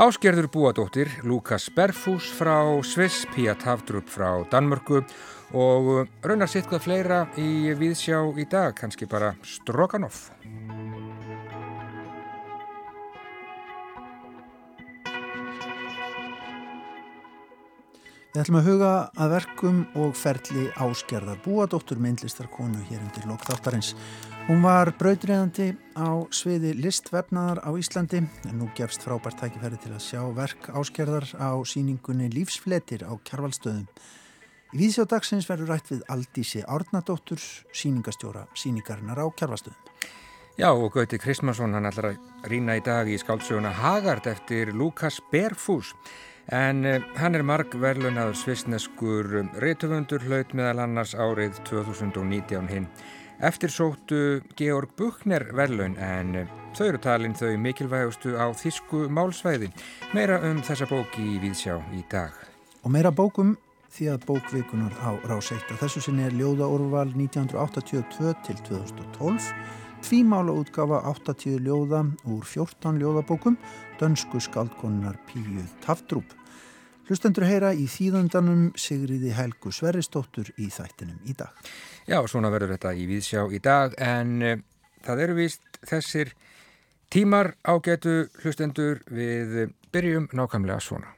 Áskerður búadóttir, Lukas Berfús frá Sviss, Pia Tavdrup frá Danmörku og raunar sitt hvað fleira í viðsjá í dag, kannski bara Stroganov. Við ætlum að huga að verkum og ferli áskerðar búadóttur myndlistarkonu hér undir lokþáttarins. Hún var brautriðandi á sviði listvefnaðar á Íslandi en nú gefst frábært tækifæri til að sjá verk áskerðar á síningunni Lífsfletir á Kjarvalstöðum. Í víðsjádagsins verður rætt við Aldísi Árnadóttur, síningastjóra síningarinnar á Kjarvalstöðum. Já og Gauti Kristmansson hann ætlar að rýna í dag í skáldsöguna Hagard eftir Lukas Berfús en uh, hann er marg verlunaður svisneskur reytufundur hlaut meðal annars árið 2019 hinn. Eftir sóttu Georg Buchner verlaun en þau eru talin þau mikilvægustu á þísku málsvæði. Meira um þessa bóki í Víðsjá í dag. Og meira bókum því að bókvikunar á ráseitt. Þessu sinni er ljóðaorval 1982 til 2012. Tvímála útgafa 80 ljóða úr 14 ljóðabókum, dönsku skaldkonunar Píu Taftrúp. Hlustendur heyra í þýðandanum Sigriði Helgu Sverristóttur í þættinum í dag. Já, svona verður þetta í viðsjá í dag en uh, það eru vist þessir tímar ágætu hlustendur við byrjum nákvæmlega svona.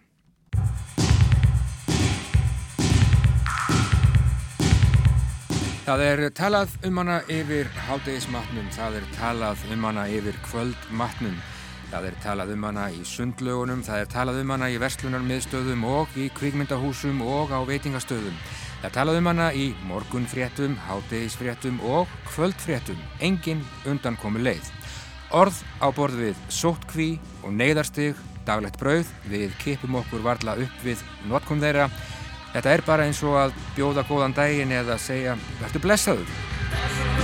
Það er talað um hana yfir háldegismatnum, það er talað um hana yfir kvöldmatnum. Það er talað um hana í sundlögunum, það er talað um hana í verslunarmiðstöðum og í kvikmyndahúsum og á veitingastöðum. Það er talað um hana í morgunfréttum, hátegisfréttum og kvöldfréttum. Engin undan komu leið. Orð á borð við sóttkví og neyðarstig, daglegt brauð, við kipum okkur varla upp við notkum þeirra. Þetta er bara eins og að bjóða góðan daginn eða segja, verður blessaður.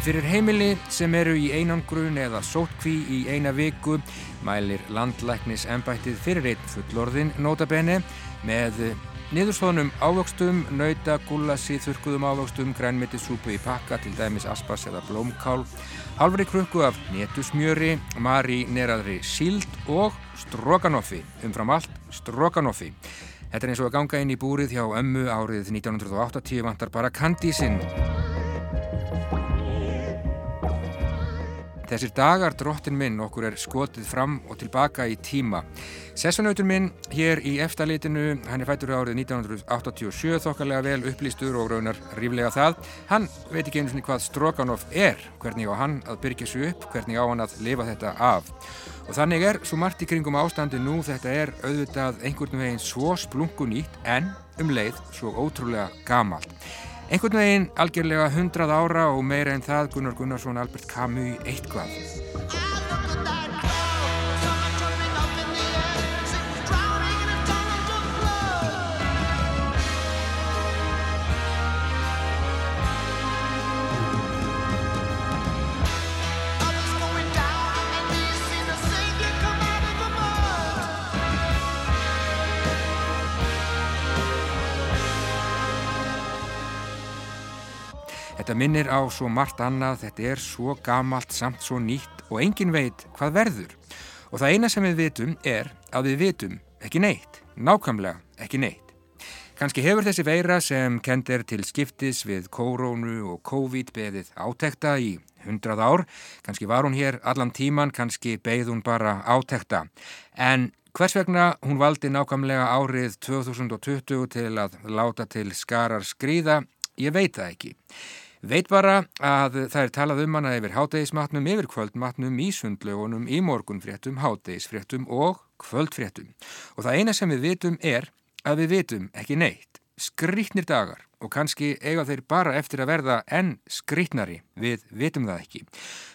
Fyrir heimili sem eru í einangrun eða sótkví í eina viku mælir landlæknis ennbættið fyrir einn fullorðin notabene með niðurstóðnum ávöxtum, nauta, gullassi, þurkuðum ávöxtum, grænmittisúpu í pakka til dæmis aspas eða blómkál, halvri krukku af netusmjöri, marineraðri síld og stroganoffi, umfram allt stroganoffi. Þetta er eins og að ganga inn í búrið hjá ömmu árið 1980 vantar bara kandísinn. Þessir dagar drottin minn okkur er skotið fram og tilbaka í tíma. Sessunautur minn hér í eftirlitinu, hann er fættur árið 1987 þokkarlega vel upplýstur og raunar ríflega það. Hann veit ekki einu svona hvað Stroganov er, hvernig á hann að byrja þessu upp, hvernig á hann að lifa þetta af. Og þannig er svo margt í kringum ástandi nú, þetta er auðvitað einhvern veginn svo splungunýtt en um leið svo ótrúlega gamalt. Einhvern veginn algjörlega hundrað ára og meira en það Gunnar Gunnarsson Albert Camus eitthvað. Þetta minnir á svo margt annað, þetta er svo gamalt samt svo nýtt og engin veit hvað verður. Og það eina sem við vitum er að við vitum ekki neitt, nákvæmlega ekki neitt. Kanski hefur þessi veira sem kendir til skiptis við kórónu og COVID beðið átekta í hundrað ár. Kanski var hún hér allan tíman, kannski beigð hún bara átekta. En hvers vegna hún valdi nákvæmlega árið 2020 til að láta til skarar skrýða, ég veit það ekki. Veit bara að það er talað um hana yfir hátegismatnum, yfir kvöldmatnum, í sundlögunum, í morgunfréttum, hátegisfréttum og kvöldfréttum. Og það eina sem við vitum er að við vitum ekki neitt. skrítnir dagar og kannski eiga þeir bara eftir að verða enn skrítnari, við vitum það ekki.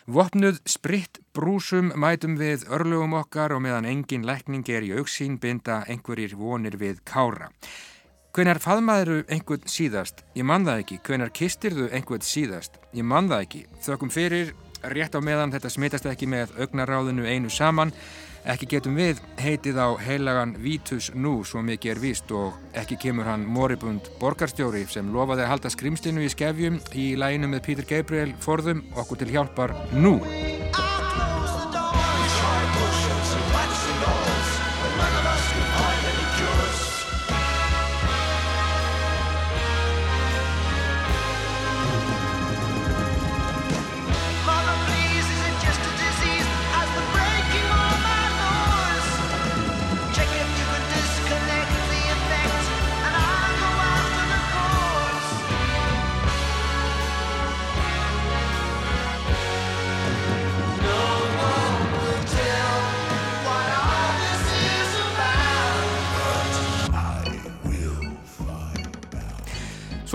Vopnuð spritt brúsum mætum við örlugum okkar og meðan engin lækning er í auksín binda einhverjir vonir við kára. Hvenar faðmaðuru einhvern síðast? Ég man það ekki. Hvenar kistirðu einhvern síðast? Ég man það ekki. Þökkum fyrir, rétt á meðan þetta smitast ekki með augnaráðinu einu saman. Ekki getum við heitið á heilagan Vítus nú svo mikið er víst og ekki kemur hann moribund borgarstjóri sem lofaði að halda skrimstinu í skefjum í læginu með Pítur Gabriel forðum okkur til hjálpar nú.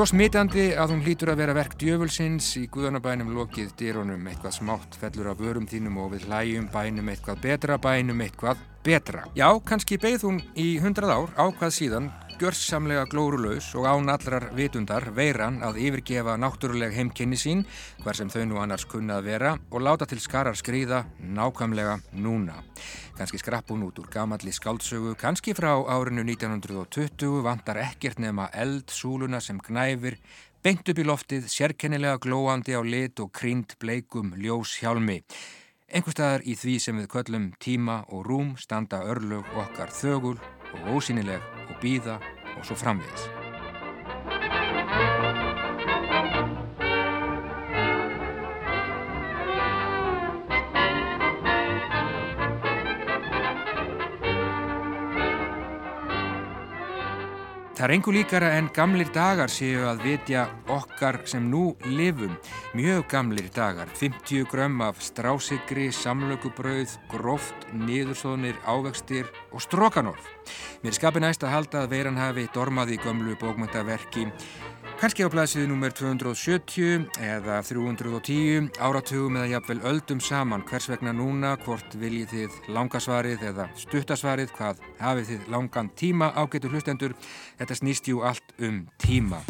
Svo smitandi að hún hlýtur að vera verk djöfulsins í guðanabænum lokið dýrónum eitthvað smátt fellur af vörum þínum og við hlæjum bænum eitthvað betra bænum eitthvað betra. Já, kannski beigð hún í hundrað ár ákvað síðan gjörsamlega glórulaus og án allrar vitundar veiran að yfirgefa náttúruleg heimkynni sín, hver sem þau nú annars kunna að vera, og láta til skarar skrýða nákvæmlega núna. Kanski skrapp hún út úr gamalli skáldsögu, kannski frá árinu 1920 vantar ekkert nema eldsúluna sem knæfir, beint upp í loftið, sérkennilega glóandi á lit og krynd bleikum ljós hjálmi. Einhverstaðar í því sem við köllum tíma og rúm standa örlög okkar þögul og ósynileg býða og svo framvegis. Það er engu líkara en gamlir dagar séu að vitja okkar sem nú lifum. Mjög gamlir dagar, 50 grömm af strásigri, samlökubrauð, gróft, niðursóðnir, ávegstir og strókanorð. Mér skapi næst að halda að veiran hafi dormað í gömlu bókmyndaverki Kanski á blæsiði nummer 270 eða 310 áratugum eða jafnvel öldum saman. Hvers vegna núna, hvort viljið þið langasvarið eða stuttasvarið, hvað hafið þið langan tíma? Ágetur hlustendur, þetta snýst jú allt um tíma.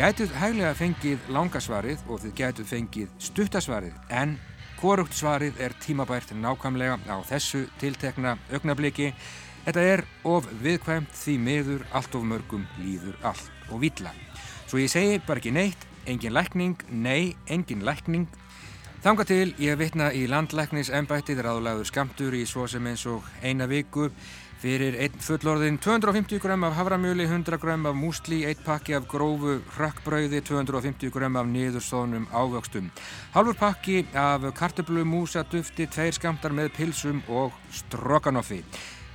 Gætuð hæglega fengið langasvarið og þið gætuð fengið stuttasvarið en korugt svarið er tímabært nákvæmlega á þessu tiltekna augnabliki. Þetta er of viðkvæmt því miður allt of mörgum líður allt og vila. Svo ég segi bara ekki neitt, engin lækning, nei, engin lækning. Þanga til ég vitna í landlæknis ennbættið ráðlagur skamtur í svo sem eins og eina viku Fyrir einn fullorðin 250 gram af havramjöli, 100 gram af músli, eitt pakki af grófu rökkbrauði, 250 gram af niðurstónum ávöxtum. Halvur pakki af kartöflu, músa, dufti, tveir skamtar með pilsum og stroganofi.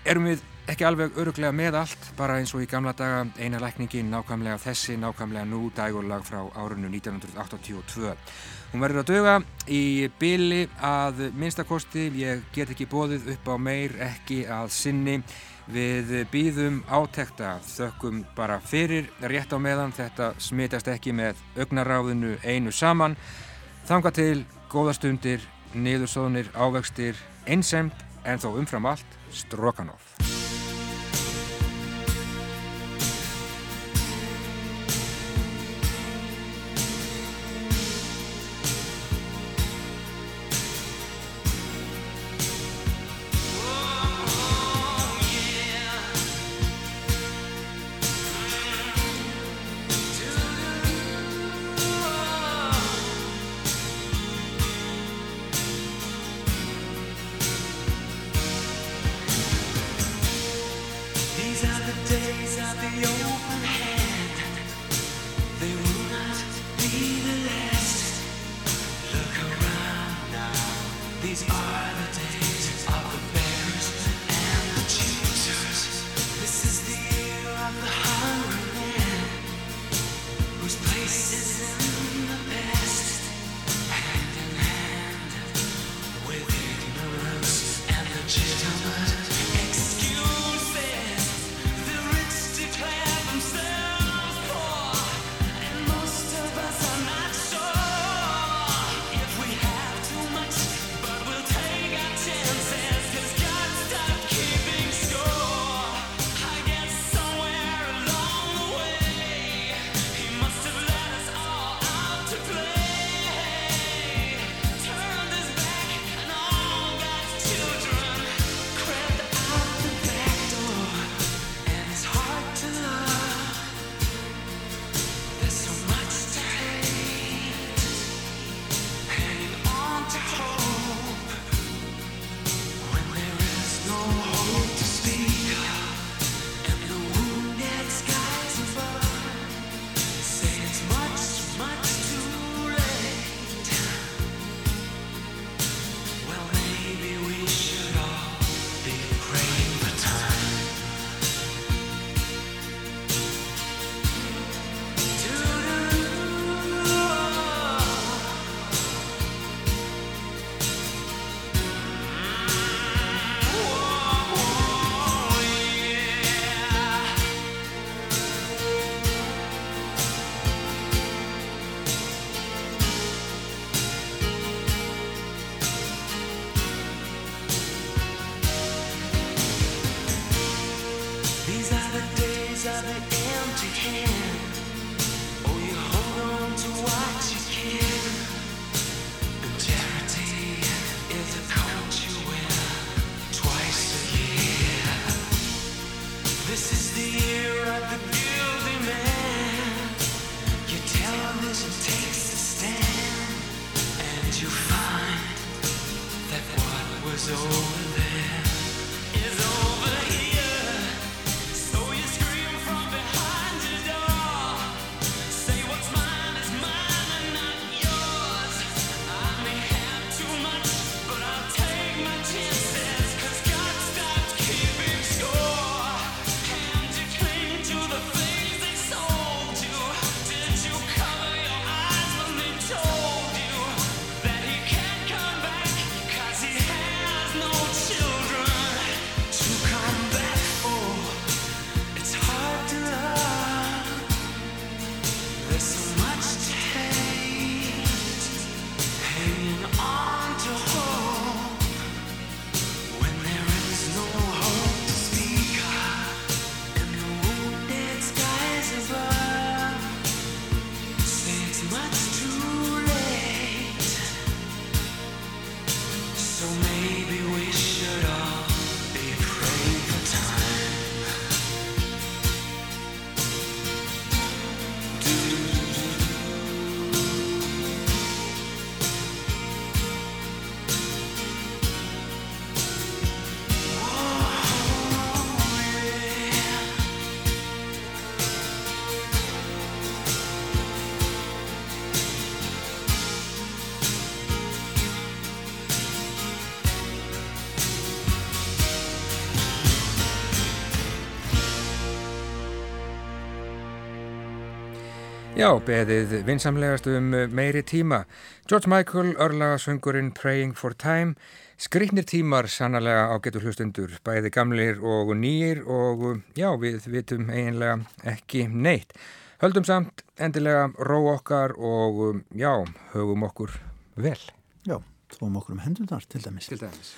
Erum við ekki alveg öruglega með allt, bara eins og í gamla daga eina lækningin nákvæmlega þessi, nákvæmlega nú dægurlag frá árunnu 1982. Hún verður að döga í byli að minnstakosti, ég get ekki bóðið upp á meir, ekki að sinni. Við býðum átekta, þökkum bara fyrir rétt á meðan, þetta smitast ekki með augnaráðinu einu saman. Þanga til góðastundir, niðursóðnir, ávextir, einsemt en þó umfram allt Strokanov. Já, beðið vinsamlegast um meiri tíma. George Michael, örlagasöngurinn Praying for Time, skriknir tímar sannarlega á getur hlustundur, bæði gamlir og nýjir og já, við vitum eiginlega ekki neitt. Höldum samt endilega ró okkar og já, högum okkur vel. Já, þóum okkur um hendunar til dæmis. Til dæmis.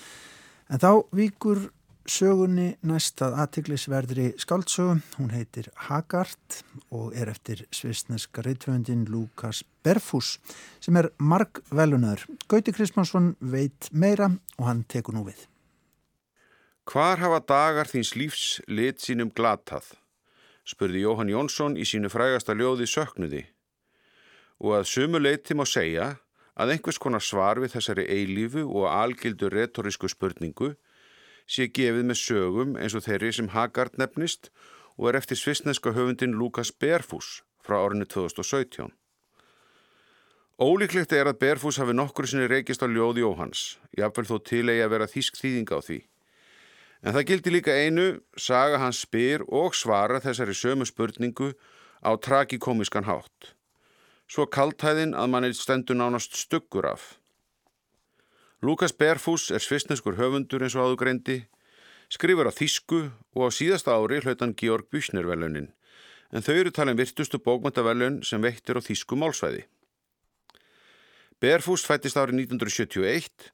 En þá vikur sögunni næstað aðtiklisverðri skáldsögum. Hún heitir Hagart og er eftir svisneska reytvöndin Lukas Berfús sem er marg velunar. Gauti Kristmansson veit meira og hann tekur nú við. Hvar hafa dagar þíns lífs lit sínum glatað? spurði Jóhann Jónsson í sínu frægasta ljóði Söknuði. Og að sumu leiti má segja að einhvers konar svar við þessari eilífu og algildu retorísku spurningu sé gefið með sögum eins og þeirri sem Haggard nefnist og er eftir svisneska höfundin Lukas Berfús frá árinu 2017. Ólíklegt er að Berfús hafi nokkur sinni reykist á ljóði Jóhans, jáfnvel þó tilegi að vera þýsk þýðinga á því. En það gildi líka einu, saga hans spyr og svara þessari sömu spurningu á tragikomiskan hátt. Svo kaltæðin að mann er stendur nánast stuggur af. Lukas Berfús er svisneskur höfundur eins og áðugreindi, skrifur á Þísku og á síðasta ári hlautan Georg Büchner velunin, en þau eru talin virtustu bókmöntavelun sem veittir á Þísku málsvæði. Berfús fættist árið 1971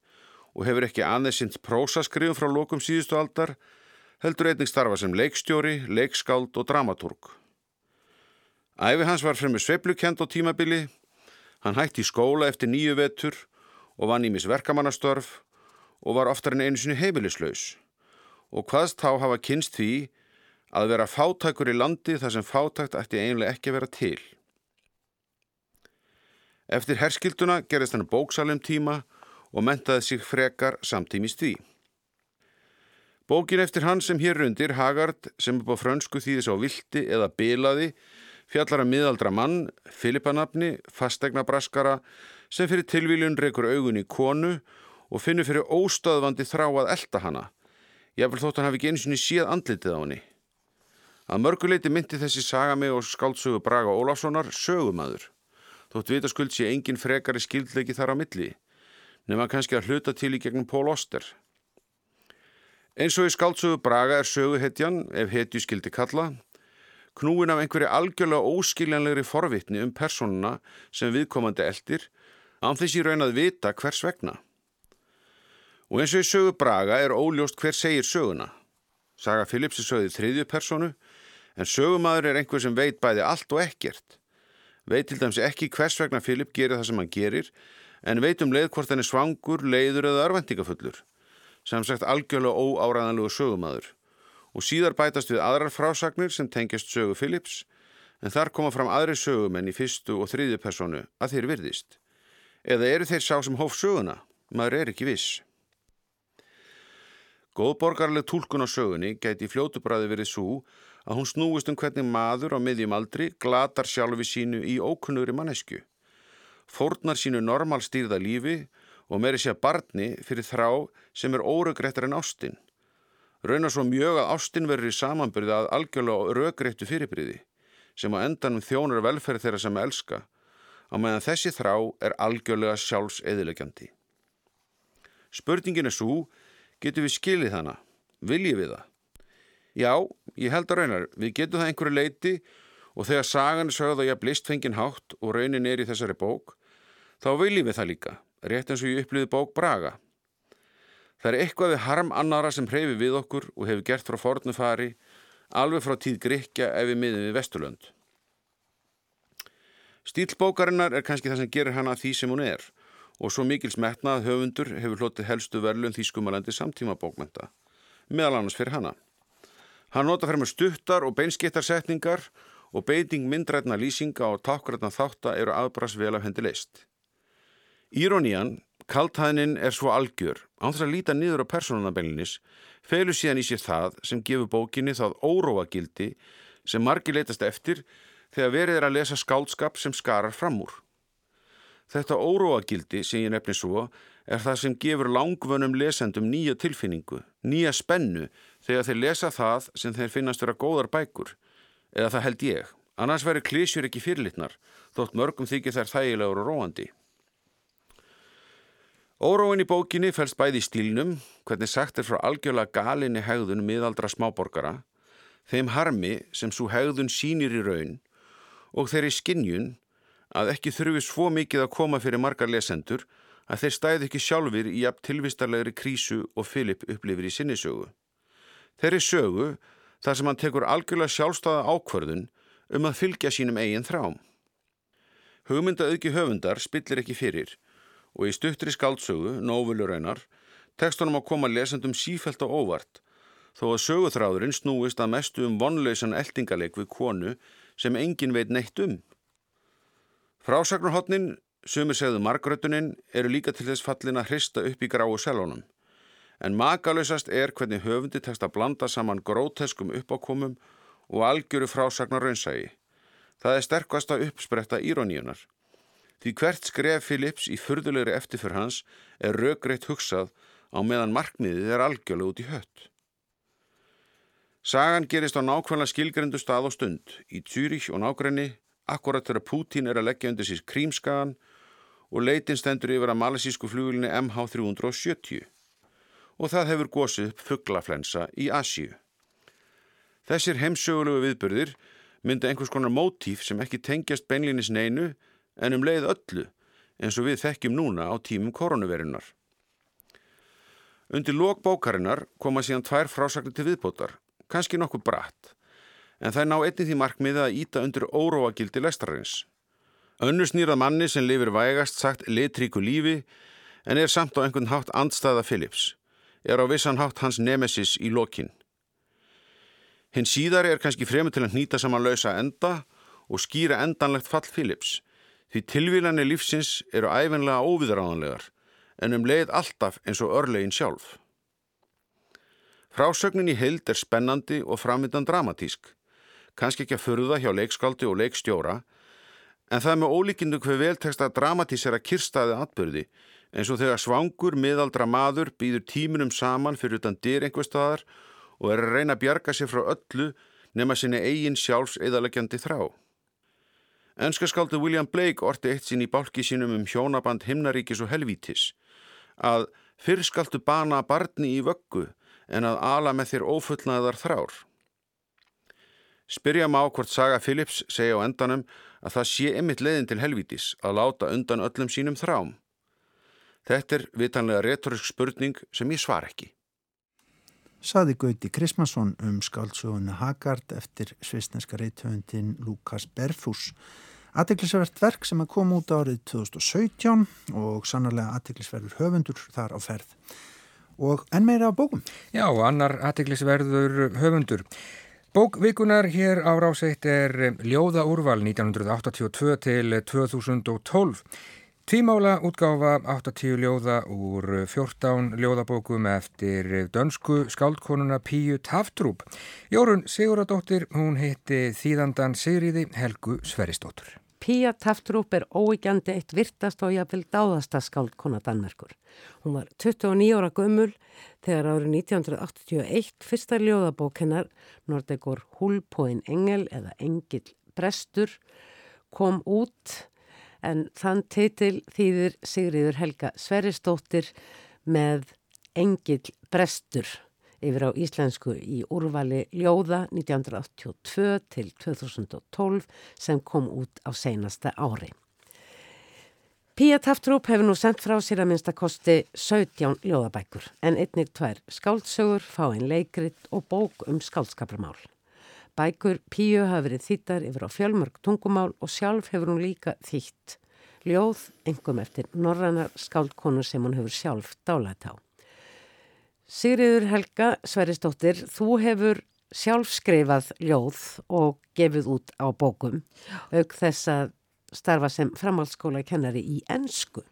og hefur ekki aðeins sint prósaskrifum frá lokum síðustu aldar, heldur einnig starfa sem leikstjóri, leikskáld og dramatúrk. Æfi hans var fremur sveiplukend á tímabili, hann hætti í skóla eftir nýju vetur og vann ímis verkamannastörf og var oftar en einu sinni heimilislaus og hvaðst þá hafa kynst því að vera fátækur í landi þar sem fátækt ætti einlega ekki að vera til. Eftir herskilduna gerðist hann bóksalum tíma og mentaði sig frekar samtímist því. Bókin eftir hann sem hér undir, Hagard, sem upp á frönsku þýðis á vilti eða bilaði, fjallar að um miðaldra mann, Filipanabni, fastegnabraskara, sem fyrir tilvíljun reykur augun í konu og finnur fyrir óstöðvandi þrá að elda hana. Jáfnvel þótt hann hafi ekki eins og séð andlitið á henni. Að mörguleiti myndi þessi saga mig og skáldsögu Braga Ólafssonar sögumæður. Þótt vitaskuld sé engin frekari skildleiki þar á milli, nema kannski að hluta til í gegnum Pól Oster. Eins og í skáldsögu Braga er söguhetjan, ef hetju skildi kalla, knúin af einhverju algjörlega óskiljanlegri forvitni um personuna sem viðkomandi eldir án þess í raun að vita hvers vegna. Og eins og í sögu Braga er óljóst hver segir söguna. Saga Phillips er sögðið þriðju personu, en sögumadur er einhver sem veit bæði allt og ekkert. Veit til dæms ekki hvers vegna Philip gerir það sem hann gerir, en veit um leið hvort hann er svangur, leiður eða örvendingafullur. Samsagt algjörlega óáræðanlegu sögumadur. og síðar bætast við aðrar frásagnir sem tengjast sögu Philips en þar koma fram aðri sögumenn í fyrstu og þriðju personu að þeir virðist. Eða eru þeir sá sem hóf söguna? Maður er ekki viss. Góðborgarleg tólkun á sögunni gæti í fljótubræði verið svo að hún snúist um hvernig maður á miðjum aldri glatar sjálfi sínu í ókunnugri mannesku. Fórnar sínu normal stýrða lífi og meiri sé að barni fyrir þrá sem er óröggrættar en ástinn. Raunar svo mjög að ástinn verður í samanbyrði að algjörlega röggrættu fyrirbríði sem á endanum þjónur velferð þeirra sem elska á meðan þessi þrá er algjörlega sjálfs eðilegjandi. Spurningin er svo Getur við skilið hana? Viljið við það? Já, ég held að raunar. Við getum það einhverju leiti og þegar sagan sögð að ég blist fengin hátt og raunin er í þessari bók, þá viljið við það líka, rétt eins og ég upplýði bók Braga. Það er eitthvað við harm annara sem hreyfi við okkur og hefur gert frá fornu fari, alveg frá tíð Gríkja ef við miðum við Vesturlönd. Stílbókarinnar er kannski það sem gerir hana því sem hún er og svo mikils metnað höfundur hefur hlotið helstu verlun þýskumalandi samtíma bókmenta, meðal annars fyrir hana. Hann nota með stuttar og beinskittarsetningar og beiting myndrætna lýsinga og takkrætna þátta eru aðbrast vel af hendi leist. Íronían, kaltæðnin er svo algjör, án þess að líta niður á personunabellinis, felur síðan í sér það sem gefur bókinni það óróagildi sem margi leytast eftir þegar verið er að lesa skáldskap sem skarar fram úr. Þetta óróagildi sem ég nefni svo er það sem gefur langvönum lesendum nýja tilfinningu, nýja spennu þegar þeir lesa það sem þeir finnast vera góðar bækur. Eða það held ég. Annars veri klísjur ekki fyrirlitnar, þótt mörgum þykir þær þægilegur og róandi. Óróin í bókinni fælst bæði í stílnum, hvernig sagt er frá algjörlega galinni hegðun miðaldra smáborgara, þeim harmi sem svo hegðun sínir í raun og þeirri skinnjun að ekki þurfi svo mikið að koma fyrir margar lesendur að þeir stæði ekki sjálfur í jafn tilvistarlegri krísu og Filip upplifir í sinni sögu. Þeirri sögu þar sem hann tekur algjörlega sjálfstáða ákvörðun um að fylgja sínum eigin þrám. Hugmynda auki höfundar spillir ekki fyrir og í stuttri skaldsögu, nóvulurreinar, tekstunum að koma lesendum sífælt á óvart þó að söguþráðurinn snúist að mestu um vonlausan eldingaleik við konu sem engin veit neitt um. Frásagnarhotnin, sumir segðu margrötunin, eru líka til þess fallin að hrista upp í gráu selónum. En makalösast er hvernig höfundi tekst að blanda saman gróteskum uppákomum og algjöru frásagnar raunsægi. Það er sterkast að uppspretta íroníunar. Því hvert skref Philips í fyrðulegri eftirför hans er raugreitt hugsað á meðan markmiðið er algjörlega út í hött. Sagan gerist á nákvæmlega skilgrendu stað og stund í Zürich og nákrenni akkurat þegar Pútín er að leggja undir sér krímskagan og leitin stendur yfir að malasísku flugulinni MH370 og það hefur gósið fugglaflensa í Asíu. Þessir heimsögulegu viðbörðir mynda einhvers konar mótíf sem ekki tengjast beinlinis neinu en um leið öllu eins og við þekkjum núna á tímum koronavirunar. Undir lókbókarinnar koma síðan tvær frásagnar til viðbótar, kannski nokkuð bratt en það ná einnig því markmiði að íta undir óróagildi lestrarins. Önnu snýrað manni sem lifir vægast sagt litríku lífi en er samt á einhvern hátt andstæða Philips, er á vissan hátt hans nemesis í lokin. Hinn síðari er kannski fremur til að nýta saman lausa enda og skýra endanlegt fall Philips, því tilvílanir lífsins eru æfinlega óviðráðanlegar en um leið alltaf eins og örlegin sjálf. Frásögnin í heild er spennandi og framvindan dramatísk kannski ekki að förða hjá leikskáldi og leikstjóra, en það er með ólíkindu hver veltekst að dramatísera kirstaði atbyrði, eins og þegar svangur miðaldra maður býður tímunum saman fyrir utan dyr einhverstaðar og er að reyna að bjarga sér frá öllu nema sinni eigin sjálfs eðalegjandi þrá. Ennskaskáldu William Blake orti eitt sín í bálki sínum um hjónaband himnaríkis og helvítis, að fyrr skaldu bana barni í vöggu en að ala með þér ófullnaðar þrár. Spyrja má hvort saga Philips segja á endanum að það sé ymitt leiðin til helvítis að láta undan öllum sínum þrám. Þetta er vitanlega retorisk spurning sem ég svar ekki. Saði Gauti Krismansson um skáldsögunni Hagard eftir svisneska reythöfundin Lukas Berfús. Aðtiklisverðt verk sem að koma út árið 2017 og sannarlega aðtiklisverður höfundur þar á ferð. Og enn meira af bókum. Já, annar aðteglisverður höfundur. Bókvikunar hér á ráseitt er Ljóða úrval 1982 til 2012. Tvímála útgáfa 80 ljóða úr 14 ljóðabókum eftir dönsku skáldkonuna Píu Taftrúp. Jórun Siguradóttir, hún heiti Þýðandan Sigriði Helgu Sveristóttur. Píu Taftrúp er óígjandi eitt virtast og jáfnvel dáðasta skáldkona Danmerkur. Hún var 29 ára gömul þegar árið 1981 fyrsta ljóðabók hennar Nordegur Húlpóin Engel eða Engil Brestur kom út en þann titil þýðir Sigriður Helga Sveristóttir með Engil Brestur yfir á íslensku í úrvali Ljóða 1982 til 2012 sem kom út á seinasta ári. Pía Taftrúp hefur nú sendt frá sér að minnstakosti 17 ljóðabækur en einnig tvær skáldsögur, fáinn leikrit og bók um skáldskapramál. Bækur Píu hafa verið þýttar yfir á fjölmörg tungumál og sjálf hefur hún líka þýtt. Ljóð, engum eftir norrannar skáldkonu sem hún hefur sjálf dálætt á. Sigriður Helga Sveristóttir, þú hefur sjálf skrifað ljóð og gefið út á bókum auk þess að starfa sem framhaldsskóla kennari í ennsku.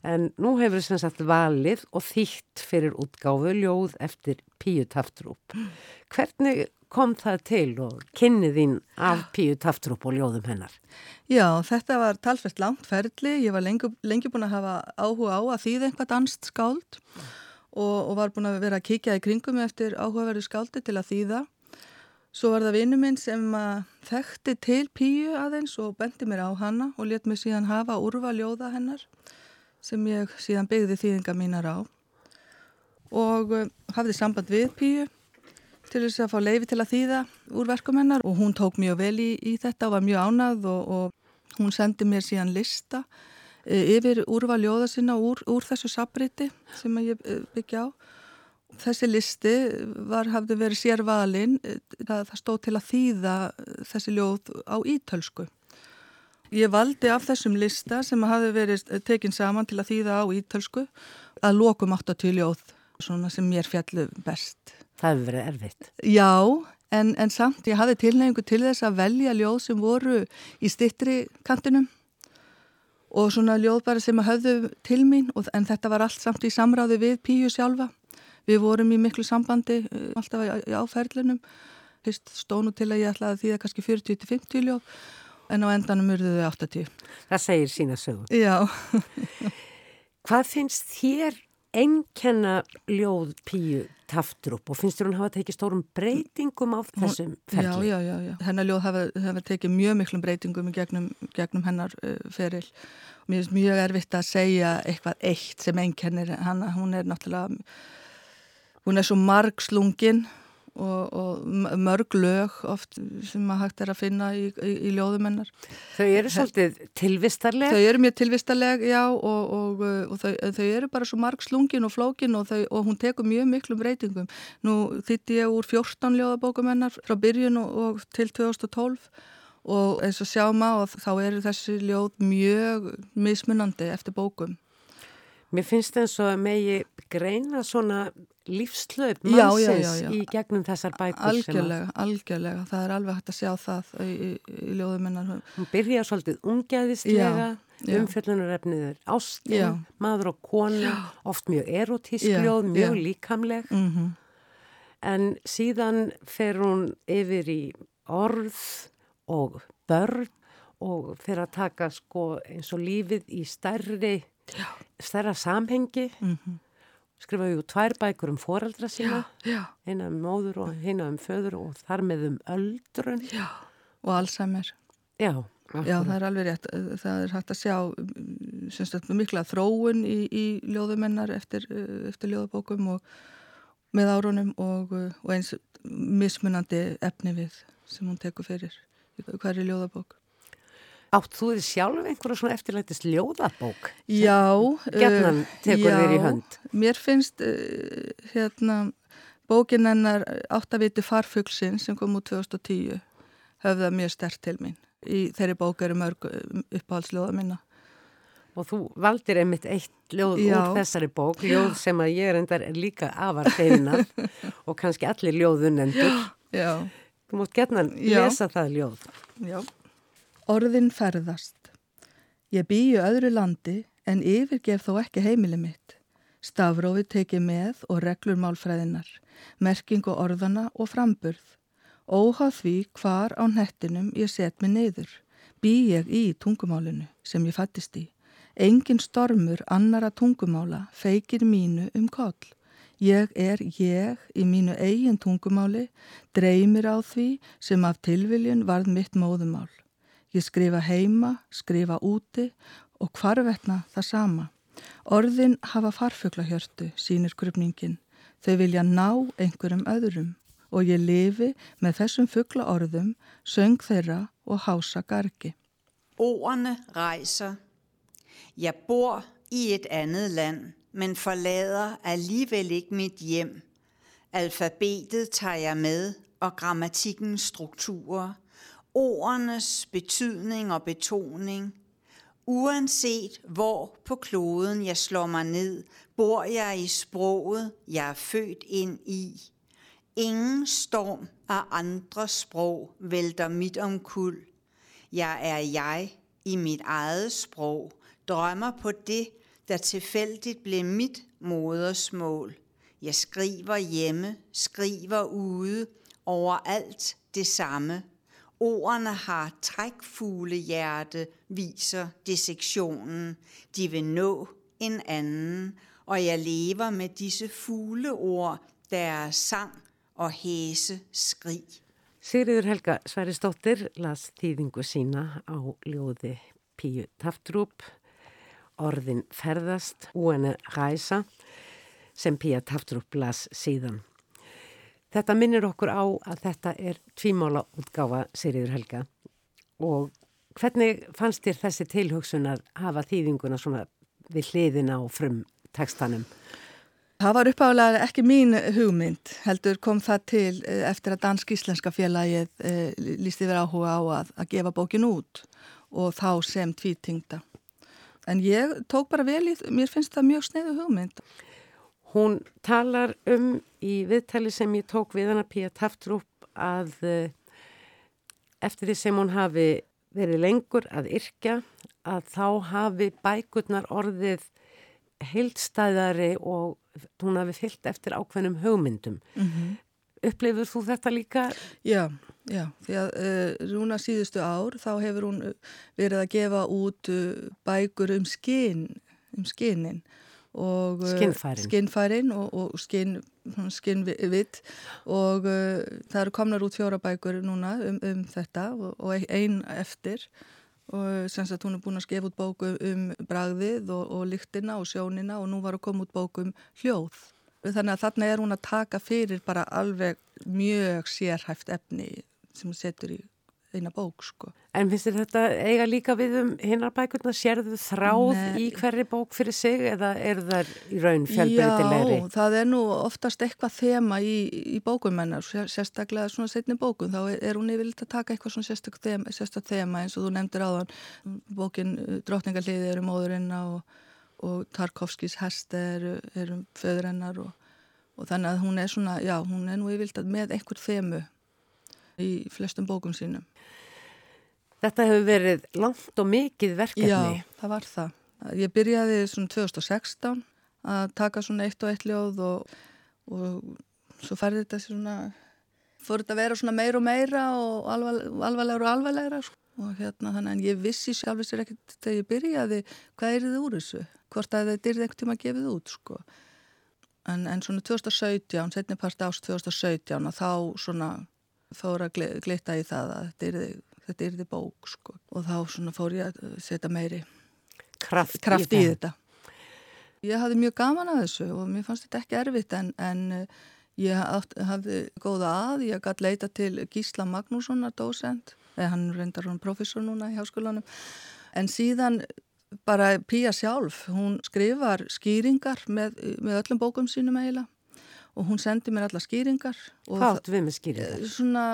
En nú hefur þess að valið og þýtt fyrir útgáfu ljóð eftir Píu Taftrúp. Hvernig kom það til og kynnið þín af Píu Taftrúp og ljóðum hennar? Já, þetta var talfært langt ferli. Ég var lengi, lengi búin að hafa áhuga á að þýða einhvað danst skáld og, og var búin að vera að kíkja í kringum eftir áhugaverðu skáldi til að þýða. Svo var það vinnu minn sem þekkti til Píu aðeins og bendi mér á hana og let mér síðan hafa úrva ljóða hennar sem ég síðan byggði þýðinga mínar á og uh, hafði samband við Píu til þess að fá leifi til að þýða úr verkum hennar og hún tók mjög vel í, í þetta og var mjög ánað og, og hún sendi mér síðan lista yfir úrval ljóða sinna úr, úr þessu sabriti sem ég e, byggja á. Þessi listi var, hafði verið sérvalinn, e, það, það stóð til að þýða þessi ljóð á ítölsku. Ég valdi af þessum lista sem hafði verið tekinn saman til að þýða á ítölsku að lokum 80 ljóð, svona sem mér fjallu best. Það hefur verið erfitt. Já, en, en samt ég hafði tilnefningu til þess að velja ljóð sem voru í stittri kantinum og svona ljóð bara sem höfðu til mín og, en þetta var allt samt í samráði við Píu sjálfa. Við vorum í miklu sambandi uh, alltaf í áferðlunum. Fyrst stónu til að ég ætlaði að þýða kannski 40-50 ljóð en á endanum urðuðu 80. Það segir sína sögum. Já. Hvað finnst þér enkenna ljóð Píu Taftrup og finnst þér hún hafa tekið stórum breytingum á þessum ferli? Já, já, já, já. hennar ljóð hafa, hafa tekið mjög miklum breytingum gegnum, gegnum hennar uh, feril og mér finnst mjög erfitt að segja eitthvað eitt sem enkennir hann, hún er náttúrulega hún er svo margslungin og, og mörg lög oft sem maður hægt er að finna í, í, í ljóðumennar. Þau eru svolítið tilvistarleg? Þau eru mjög tilvistarleg, já og, og, og þau, þau eru bara svo marg slungin og flókin og hún tekur mjög miklum breytingum. Nú þýtti ég úr 14 ljóðabókumennar frá byrjun og til 2012 og eins og sjáum á þá eru þessi ljóð mjög mismunandi eftir bókum. Mér finnst það eins og að megi greina svona lífslöp mannsins í gegnum þessar bækur. Algjörlega, algjörlega. Það er alveg hægt að sjá það í, í, í ljóðuminnar. Hún byrja svolítið ungeðistlega, umfjöldunarefnið er ástin, já. maður og kona, oft mjög erotísk ljóð, mjög já. líkamleg. Mm -hmm. En síðan fer hún yfir í orð og börn og fer að taka sko eins og lífið í stærri stærra samhengi mm -hmm. Skrifaði ju tvær bækur um foreldra sína eina um móður og eina um föður og þar með um öldrun. Já. og Alzheimer. Já, já, það er alveg rétt. Það er hægt að sjá sagt, mikla þróun í, í ljóðumennar eftir, eftir ljóðabókum og með árunum og, og eins mismunandi efni við sem hún tekur fyrir hverju ljóðabók Átt þú þið sjálf einhverja svona eftirlætist ljóðabók? Já. Gjarnan tekur þér í hönd. Já, mér finnst uh, hérna bókin hennar Áttaviti farfuglsinn sem kom út 2010 höfða mjög stert til mín. Í þeirri bók eru mörg uppáhaldsljóða minna. Og þú valdir einmitt eitt ljóð Já. úr þessari bók, ljóð sem að ég er endar líka afar feina og kannski allir ljóðunendur. Já. Þú mútt getna lesa það ljóð. Já. Orðin ferðast. Ég býju öðru landi en yfirgef þó ekki heimili mitt. Stafrófi tekið með og reglur málfræðinar, merkingu orðana og framburð. Óhað því hvar á nettinum ég set mig neyður. Bý ég í tungumálinu sem ég fættist í. Engin stormur annara tungumála feikir mínu um koll. Ég er ég í mínu eigin tungumáli, dreymir á því sem af tilviljun varð mitt móðumál. Ég skrifa heima, skrifa úti og hvarvetna það sama. Orðin hafa farfuglahjörtu, sínir grupningin. Þau vilja ná einhverjum öðrum og ég lifi með þessum fuglaorðum, söng þeirra og hása gargi. Ordene rejser Jeg bor i et andet land, men forlader alligevel ikke mit hjem. Alfabetet tager jeg med, og grammatikkens strukturer, ordenes betydning og betoning. Uanset hvor på kloden jeg slår mig ned, bor jeg i sproget, jeg er født ind i. Ingen storm af andre sprog vælter mit omkuld. Jeg er jeg i mit eget sprog, drømmer på det, der tilfældigt blev mit modersmål. Jeg skriver hjemme, skriver ude, overalt det samme. Ordene har trækfuglehjerte, viser dissektionen. De vil nå en anden, og jeg lever med disse fugleord, deres sang og hæse skrig. Sigriður Helga Sværistóttir las þýðingu sína á ljóði Píu Taftrúp orðin ferðast, úene ræsa sem Píu Taftrúp las síðan. Þetta minnir okkur á að þetta er tvímála útgáfa Sýriður Helga og hvernig fannst þér þessi tilhugsun að hafa þýðinguna svona við hliðina og frum tekstanum? Það var uppáðulega ekki mín hugmynd, heldur kom það til eh, eftir að Dansk-Íslenska félagið e, lísti verið áhuga á að, að gefa bókin út og þá sem tvítingda. En ég tók bara vel í, mér finnst það mjög sneiðu hugmynd. Hún talar um í viðtali sem ég tók við hana Pía Taftrup að eh, eftir því sem hún hafi verið lengur að yrkja að þá hafi bækurnar orðið heildstæðari og hún hafi fyllt eftir ákveðnum hugmyndum. Mm -hmm. Upplifur þú þetta líka? Já, já, því að uh, rúna síðustu ár þá hefur hún verið að gefa út uh, bækur um skinn, um skinnin og skinnfærin, skinnfærin og, og skinn, skinnvitt og uh, það eru komnar út fjóra bækur núna um, um þetta og, og einn eftir. Og sem sagt hún er búin að skefa út bóku um bragðið og, og lyktina og sjónina og nú var að koma út bókum hljóð. Þannig að þarna er hún að taka fyrir bara alveg mjög sérhæft efni sem hún setur í eina bók sko. En finnst þér þetta eiga líka við um hinnar bækurna, sérðu þráð Nei. í hverri bók fyrir sig eða eru það í raun fjölbreytilegri? Já, það er nú oftast eitthvað þema í, í bókumennar, sérstaklega svona setni bókun, þá er, er hún yfirleitt að taka eitthvað svona sérstak þema, sérstak þema eins og þú nefndir áðan, bókin Drottningarliði eru móðurinna og og Tarkovskis hest eru, eru föðurennar og, og þannig að hún er svona, já, hún er nú yfirvilt með einhver þemu í flestum bókum sínum. Þetta hefur verið langt og mikið verkefni. Já, það var það. Ég byrjaði svona 2016 að taka svona eitt og eitt ljóð og, og svo færði þetta svona, fór þetta að vera svona meir og meira og alvarlegra og alvarlegra sko. og hérna þannig að ég vissi sjálf þessir ekkert þegar ég byrjaði hvað er þið úr þessu hvort að þetta er eitthvað tíma að gefið út sko. en, en svona 2017 setni part ást 2017 og þá svona fór að glita í það að þetta er þið bók sko. og þá fór ég að setja meiri kraft, kraft í, í þetta. Ég hafði mjög gaman að þessu og mér fannst þetta ekki erfitt en, en eh, ég átt, hafði góða að ég gæti leita til Gísla Magnússonar dósend, eða hann reyndar hann professor núna í háskólanum. En síðan bara Pía sjálf, hún skrifar skýringar með, með öllum bókum sínum eiginlega og hún sendi mér alla skýringar Hvað áttu við með skýringar? Eh, svona,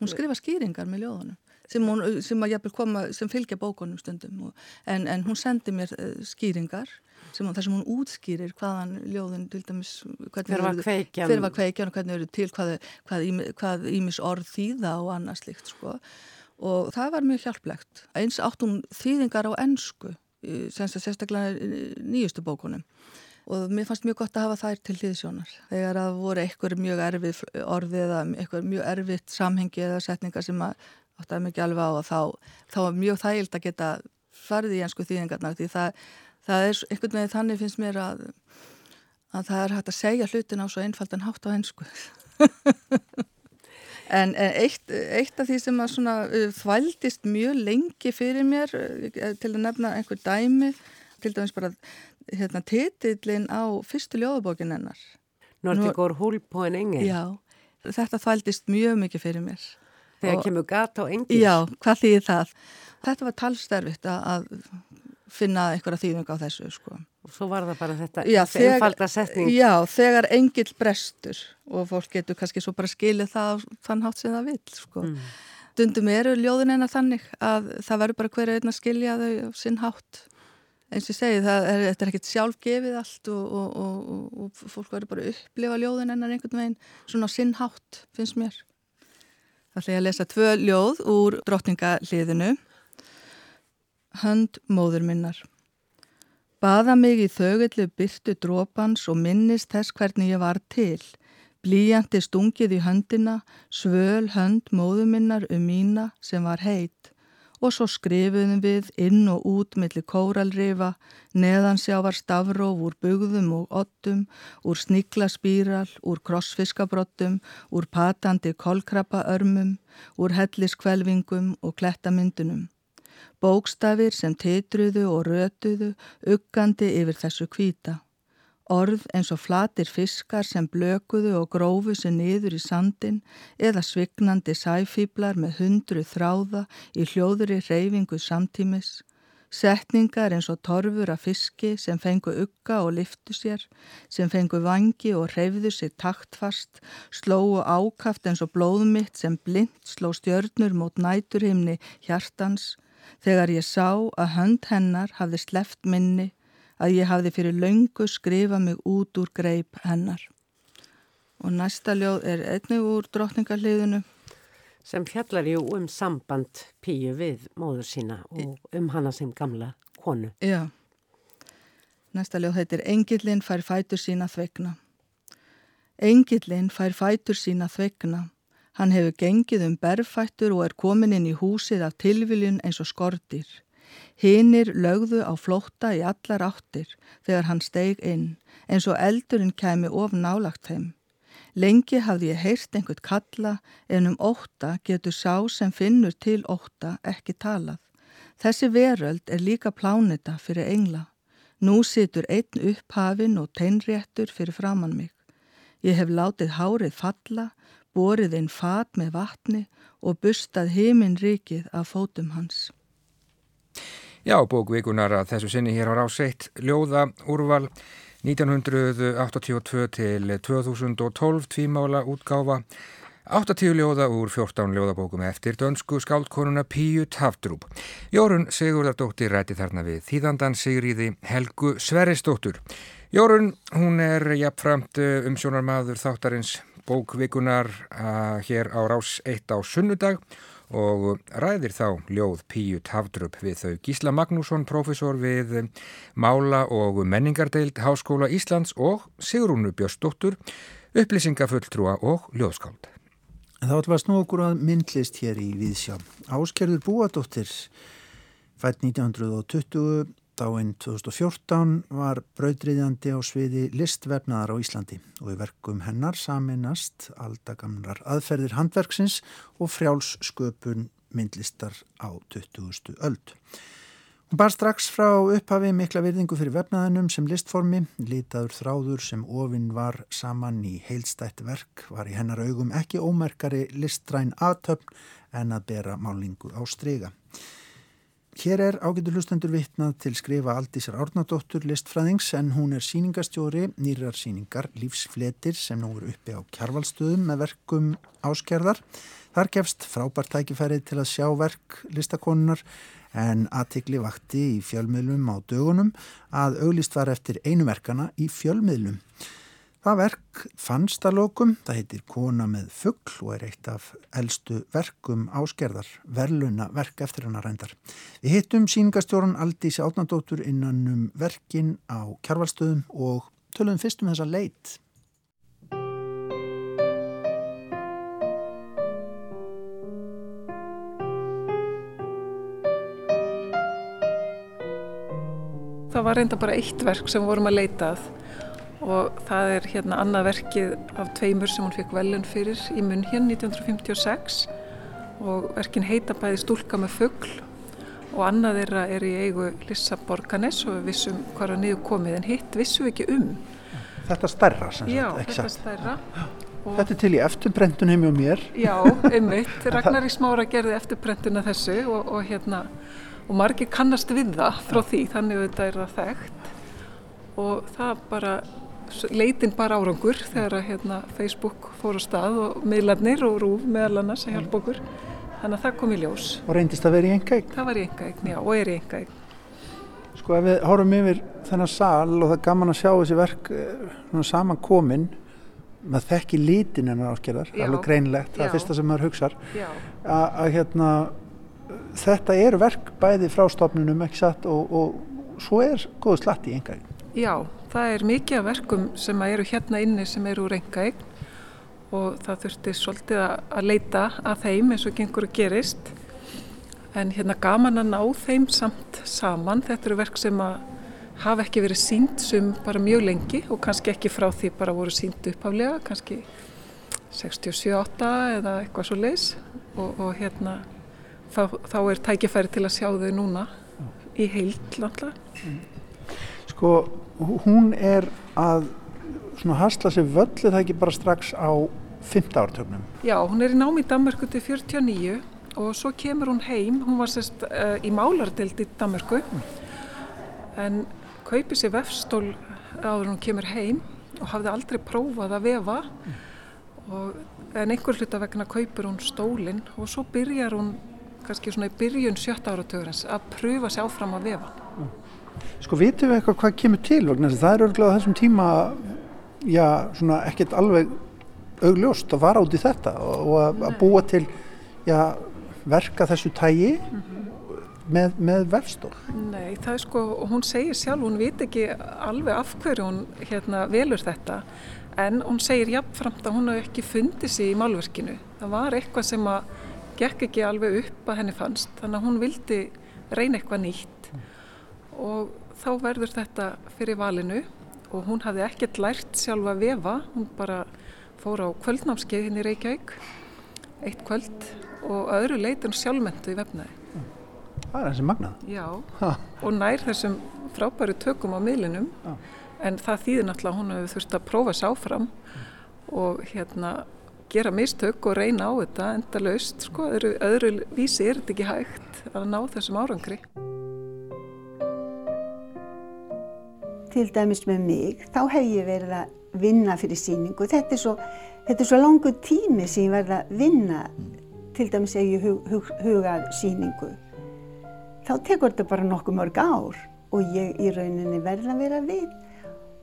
hún skrifa skýringar með ljóðunum sem, hún, sem að koma, sem fylgja bókunum stundum en, en hún sendi mér uh, skýringar sem, þar sem hún útskýrir hvaðan ljóðin til dæmis hver var kveikjan? hver var kveikjan og hvernig eru til hvað, hvað, hvað ímis orð þýða og annað slikt sko. Og það var mjög hjálplegt. Eins átt hún þýðingar á ennsku sem sérstaklega nýjustu bókunum og mér fannst mjög gott að hafa þær til hlýðsjónar þegar að voru eitthvað mjög erfið orði eða eitthvað mjög erfitt samhengi eða setningar sem að áttaði mikið alveg á og þá, þá var mjög þægild að geta farið í ennsku þýðingarnar. Því það, það er einhvern veginn þannig finnst mér að, að það er hægt að segja hlutin á svo einfaldan hátt á ennsku en, en eitt, eitt af því sem að svona þvældist mjög lengi fyrir mér til að nefna einhver dæmi til dæmis bara hérna, titillin á fyrstu ljóðabókin hennar. Nordigur húl på en engel. Já, þetta þvældist mjög mikið fyrir mér. Þegar og, kemur gata á engil. Já, hvað þýðir það? Þetta var talsterfitt að finna einhverja þýðung á þessu sko. Og svo var það bara þetta einfalda setning. Já, þegar engil brestur og fólk getur kannski svo bara skilið það þann hátt sem það vil sko. Mm. Dundum eru ljóðin en að þannig að það verður bara hverja einn að skilja þau sinn hátt eins og ég segi, er, er ekkert sjálfgefið allt og, og, og, og fólk verður bara að upplifa ljóðin ennar einhvern veginn svona sinnhátt, finnst mér. Það ætla ég að lesa tvö ljóð úr drottningaliðinu Hönd móður minnar. Baða mig í þögullu byrtu drópans og minnist þess hvernig ég var til. Blíjandi stungið í höndina, svöl hönd móður minnar um mína sem var heit og svo skrifuðum við inn og út millir kóralrifa, neðansjávar stafróf úr bugðum og ottum, úr sniklaspíral, úr krossfiskabrottum, úr patandi kolkrabbaörmum, úr helliskvelvingum og klettamyndunum. Bókstafir sem teitruðu og rötuðu, uggandi yfir þessu kvíta. Orð eins og flatir fiskar sem blökuðu og grófu sér niður í sandin eða svignandi sæfíblar með hundru þráða í hljóðuri reyfingu samtímis. Setningar eins og torfur af fiski sem fengu ugga og liftu sér, sem fengu vangi og hreyfðu sér taktfast, slóu ákaft eins og blóðmitt sem blind sló stjörnur mót næturhimni hjartans, þegar ég sá að hönd hennar hafði sleft minni að ég hafði fyrir laungu skrifa mig út úr greip hennar. Og næsta ljóð er einnig úr drotningarliðinu. Sem fjallar jú um samband píu við móður sína og um hana sem gamla konu. Já. Næsta ljóð heitir Engillin fær fætur sína þvegna. Engillin fær fætur sína þvegna. Hann hefur gengið um berfættur og er komin inn í húsið af tilviljun eins og skortir. Hinnir lögðu á flótta í allar áttir þegar hann steig inn eins og eldurinn kæmi of nálagt þeim. Lengi hafði ég heyrst einhvert kalla en um ótta getur sá sem finnur til ótta ekki talað. Þessi veröld er líka plánita fyrir engla. Nú situr einn upphafin og teinréttur fyrir framann mig. Ég hef látið hárið falla, borið inn fat með vatni og bustað heiminn rikið af fótum hans. Já, bókvikunar að þessu sinni hér á ráseitt ljóða úrval 1982 til 2012 tvímála útgáfa 80 ljóða úr 14 ljóðabókum eftir dönsku skáldkonuna Píu Taftrúb. Jórun Sigurðardóttir ræti þarna við þýðandan Sigriði Helgu Sveristóttur. Jórun, hún er jafnframt eh, umsjónarmadur þáttarins bókvikunar uh, hér á rás 1 á sunnudag og ræðir þá ljóð Píu Tafdrup við þau Gísla Magnússon, profesor við Mála og Menningardeild Háskóla Íslands og Sigrúnu Björnsdóttur, upplýsingafulltrúa og ljóðskáld. Þá ætlum við að snú okkur að myndlist hér í Víðsjá. Áskerður Búadóttir fætt 1920 Dáinn 2014 var brautriðjandi á sviði listvefnaðar á Íslandi og í verkum hennar saminast aldagamnar aðferðir handverksins og frjálssköpun myndlistar á 20. öld. Hún bar strax frá upphafi mikla virðingu fyrir vefnaðinum sem listformi, lítaður þráður sem ofinn var saman í heilstætt verk var í hennar augum ekki ómerkari listræn aðtöfn en að bera málingu á strega. Hér er ágættur hlustendur vitnað til skrifa Aldísar Árnadóttur listfræðings en hún er síningastjóri nýrar síningar Lífsfletir sem nú eru uppi á kjarvalstöðum með verkum áskerðar. Þar gefst frábært tækifærið til að sjá verk listakonunar en aðtikli vakti í fjölmiðlum á dögunum að auglist var eftir einu verkana í fjölmiðlum. Það verk fannst að lokum, það heitir Kona með fuggl og er eitt af eldstu verkum áskerðar, verluna verk eftir hana reyndar. Við hittum síningastjórun Aldísi Átnandóttur innan um verkin á kjarvalstöðum og tölum fyrst um þessa leit. Það var reynda bara eitt verk sem vorum að leita að og það er hérna annað verkið af tveimur sem hún fekk velun fyrir í munn hérna 1956 og verkin heita bæði Stúlka með fuggl og annað þeirra er í eigu Lissa Borganes og við vissum hvað er niður komið en hitt vissum við ekki um. Þetta stærra sem Já, sagt, ekki þetta satt. stærra. Og, Þetta er til í eftirbrentun heim og mér. já, einmitt. Ragnar í smára gerði eftirprentuna þessu og, og hérna og margir kannast við það frá því þannig að þetta er það þekkt og það bara leitin bara árangur þegar að hérna, Facebook fór á stað og miðlarnir og rúf meðal annars að hjálpa okkur. Þannig að það kom í ljós. Og reyndist að vera í enga það var í engaegn, já, og er í engaegn Sko ef við horfum yfir þennan sal og það er gaman að sjá þessi verk eh, saman komin maður þekki lítin hennar áskerðar Já. alveg greinlegt, það er fyrsta sem maður hugsar. Já, að, hérna þetta eru verk bæði frá stofnunum ekki satt og, og svo er góðu slatti í enga já, það er mikið af verkum sem eru hérna inni sem eru úr engaegn og það þurfti svolítið að, leita að þeim eins og gengur að gerist. En hérna gaman að ná þeim samt saman, þetta eru verk sem að hafa ekki verið sínt sem bara mjög lengi og kannski ekki frá því bara voru sínt uppháflega, kannski 67-8 eða eitthvað svo leis og, og hérna þá, þá er tækifæri til að sjá þau núna í heild náttúrulega. Sko hún er að svona hasla sér völl er það ekki bara strax á 5. ártögnum Já, hún er í námi í Danmarku til 49 og svo kemur hún heim, hún var sérst uh, í málardeld í Danmarku en kaupir sér vefstól áður hún kemur heim og hafði aldrei prófað að vefa og en einhver hluta vegna kaupir hún stólinn og svo byrjar hún kannski svona í byrjun sjötta áratugurins að pröfa sér áfram að vefa. Sko vitum við eitthvað hvað kemur til vegna þess að það er örglega á þessum tíma já, svona ekkert alveg augljóst að vara út í þetta og, að, að búa til já, verka þessu tægi með, með vefstól Nei, það er sko, hún segir sjálf, hún veit ekki alveg af hverju hún hérna velur þetta, en hún segir jafnframt að hún hafi ekki fundið sig í málverkinu. Það var eitthvað sem að gekk ekki alveg upp að henni fannst, þannig að hún vildi reyna eitthvað nýtt og þá verður þetta fyrir valinu og hún hafði ekkert lært sjálf að vefa, hún bara fór á kvöldnámskeið hinn í Reykjavík, eitt kvöld og öðru leitin sjálfmentu í vefnaði. Það er hansi magnað Já, Ha. og nær þessum frábæru tökum á miðlinum Já. en það þýðir náttúrulega hún hefur þurft að prófa sér áfram og hérna gera mistök og reyna á þetta enda laust, sko, öðru, öðru vísi er þetta ekki hægt að ná þessum árangri. Til dæmis með mig, þá hef ég verið að vinna fyrir síningu. Þetta er svo, þetta er svo langu tími sem ég verið að vinna, til dæmis ef ég hug, hug, hugað síningu. Þá tekur þetta bara nokkuð mörg ár og ég í rauninni verð að vera við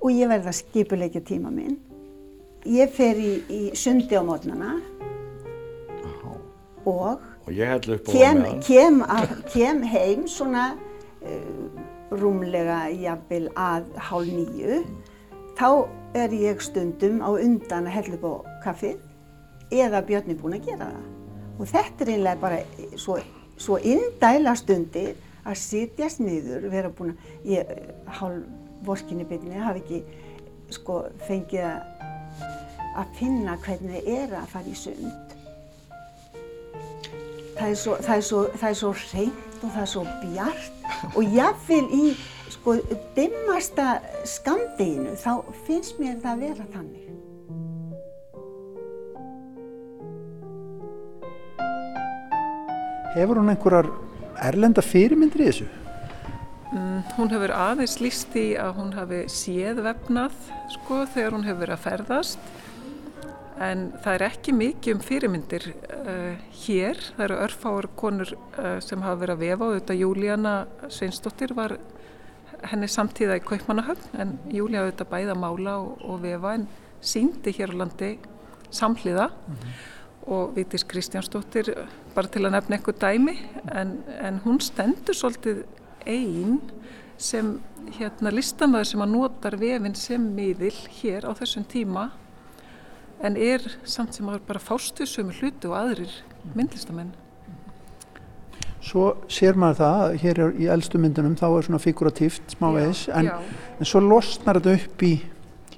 og ég verð að skipuleikja tíma minn. Ég fer í, í sundi á mótnana og Og kem, kem, að, kem heim svona uh, rúmlega jafnvel að hálf nýju þá er ég stundum á undan að hella upp á kaffið eða Björn er búinn að gera það. Og þetta er einlega bara svo, svo indæla stundir að sitjast niður vera búinn að ég hálf vorkinni byrni hafi ekki sko fengið að, finna hvernig það er að fara í sund. Það er svo, það er svo, það er svo hreint og það er svo bjart og jafnvel í sko dimmasta skamdeginu þá finnst mér það að vera þannig. Hefur hún einhverjar erlenda fyrirmyndir í þessu? Mm, hún hefur aðeins líst í að hún hafi séð vefnað sko þegar hún hefur verið að ferðast en það er ekki mikið um fyrirmyndir uh, hér. Það eru örfáar konur uh, sem hafa verið að vefa og þetta Júlíana Sveinsdóttir var henni samtíða í Kaupmannahöfn en Júlí hafði þetta bæða mála og, og vefa en síndi hér á landi samhliða mm -hmm. og Vítis Kristjánsdóttir bara til að nefna eitthvað dæmi en, en hún stendur svolítið einn sem hérna listamöður sem að notar vefinn sem miðil hér á þessum tíma en er samt sem að bara fástu sömu hluti og aðrir myndlistamenn. Svo sér maður það, hér í eldstu myndunum þá er svona figuratíft smávegis en, en svo losnar þetta upp í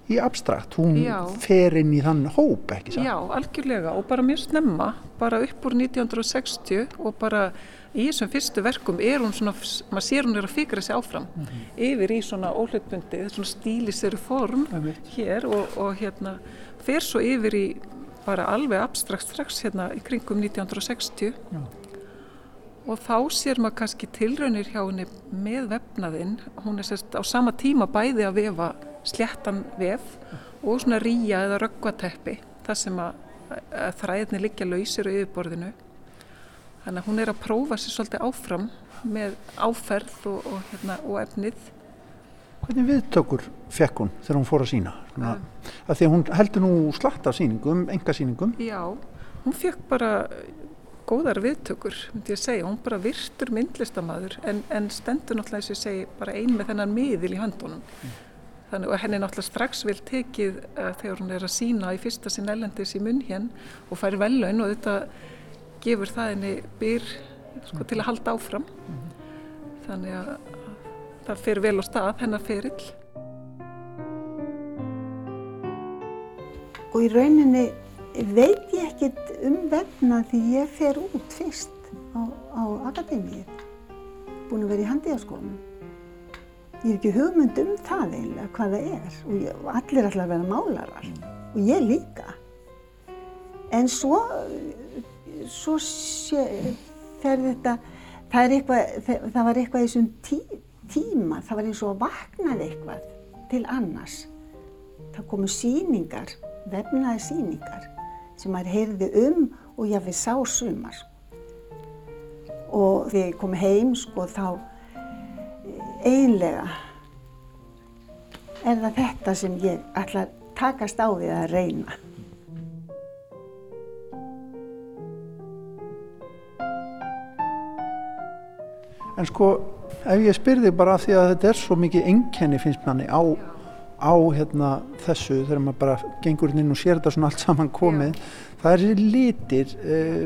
í abstrakt, hún já. fer inn í þann hóp ekki satt? Já, algjörlega og bara mjög snemma, bara upp úr 1960 og bara í þessum fyrstu verkum er hún svona, maður sér hún er að fikra sig áfram mm -hmm. yfir í svona óhlutbundi, svona stíliseri form -hmm. hér og, og hérna fer svo yfir í bara alveg abstrakt strax hérna í kringum 1960 já. og þá sér maður kannski tilraunir hjá henni með vefnaðinn, hún er sérst á sama tíma bæði að vefa sléttan vef og svona ríja eða röggvateppi þar sem að, að þræðinni liggja lausir á yfirborðinu. Þannig að hún er að prófa sér svolítið áfram með áferð og, og, hérna, og efnið Hvernig viðtökur fekk hún þegar hún fór að sína? Uh, að því að hún heldur nú slatt af síningum, enga síningum Já, hún fekk bara góðar viðtökur, myndi ég segja, hún bara virtur myndlistamæður en, en stendur náttúrulega þess að segja bara ein með þennan miðil í höndunum mm. Þannig að henni náttúrulega strax vil tekið uh, þegar hún er að sína í fyrsta sinn ellendis í munn hér og fær velun og þetta gefur það henni byr sko, til að halda áfram. Þannig að það fer vel á stað hennar ferill. Og í rauninni veit ég ekkert um vefna því ég fer út fyrst á, á akademíu, búin að vera í handíðaskólanum. Ég er ekki hugmynd um það eiginlega, hvað það er og, ég, allir ætla að vera málarar og ég líka. En svo, svo sé, fer þetta, það, eitthvað, það var eitthvað í þessum tí, tíma, það var eins og að vaknaði eitthvað til annars. Það komu síningar, vefnaði síningar sem maður heyrði um og við sá sumar. Og þegar ég kom heim sko þá eiginlega er það þetta sem ég ætla að takast á því að reyna. En sko, ef ég spyrði bara því að þetta er svo mikið enkenni finnst manni á, á hérna, þessu þegar maður bara gengur inn og sér þetta svona allt saman komið, Já. það er litir, eh,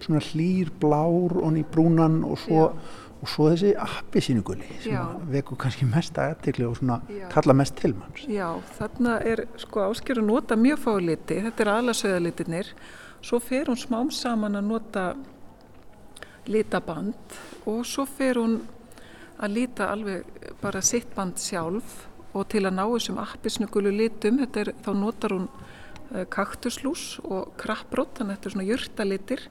svona hlýr, blár og ný brúnan og svo Já og svo þessi appisínugulli sem veku kannski mest aðeins og svona Já. kalla mest til manns Já, þarna er sko ásker að nota mjög fá liti, þetta er aðlasauðalitinir svo fer hún smám saman að nota litaband og svo fer hún að lita alveg bara sitt band sjálf og til að ná þessum appisnugullu litum er, þá notar hún uh, kaktuslús og krabbrótt, þannig að þetta er svona jörtalitir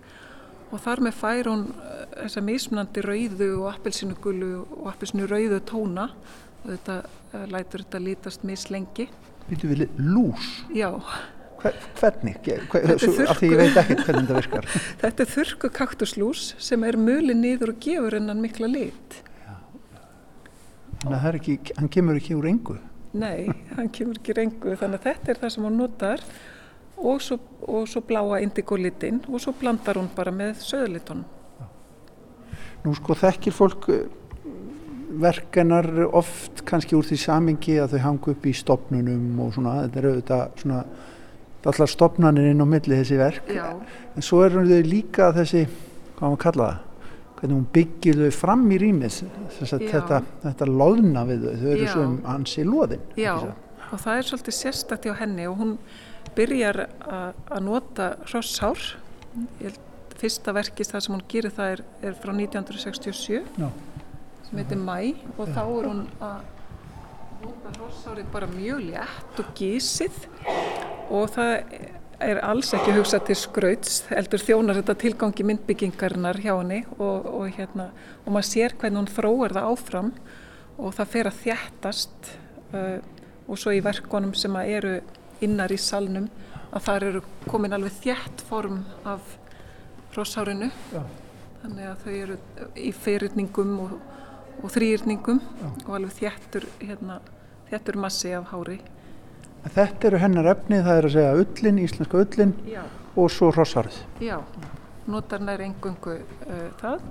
og þar með fær hún eh, þessa mismunandi rauðu og appelsínugullu og appelsínu rauðu tóna og þetta uh, lætur þetta lítast mislengi. Býtu við lús? Já. Hver, hvernig? Hver, af því ég veit ekki hvernig þetta virkar. þetta er þurku kaktuslús sem er mölið niður og gefur hennan mikla lit. Þannig að ekki, hann kemur ekki úr engu? Nei, hann kemur ekki úr engu þannig að þetta er það sem hann notar og svo, og svo bláa indigolitinn og svo blandar hún bara með söðlitunum. Nú sko þekkir fólk eh, verkenar oft kannski úr því samingi að þau hangu upp í stopnunum og svona, þetta eru auðvitað svona allar stopnanir inn á milli þessi verk. Já. en svo eru þau líka þessi, hvað maður kalla það? Hvernig hún byggir þau fram í rýmið þetta, þetta loðna við þau, þau eru Já. svo um ansi loðin Já, og það er svolítið sérstætti á henni og hún byrjar að nota hrossár fyrsta verkist það sem hún gerir það er, er frá 1967 Já. sem heitir Mæ og þá er hún að nota hrossárið bara mjög létt og gísið og það er alls ekki hugsað til skrauts, heldur þjónar þetta tilgangi myndbyggingarinnar hjá henni og, og, hérna, og maður sér hvernig hún þróir það áfram og það fer að þjættast uh, og svo í verkonum sem eru innar í salnum að það eru komin alveg þjætt form af rossárinu þannig að þau eru í fyrirningum og, og þrýrningum og alveg þjættur, hérna, þjættur massi af hári Þetta eru hennar efni, það er að segja ullin, íslenska ullin Já. og svo rossárið. Já, notar nær engungu uh, það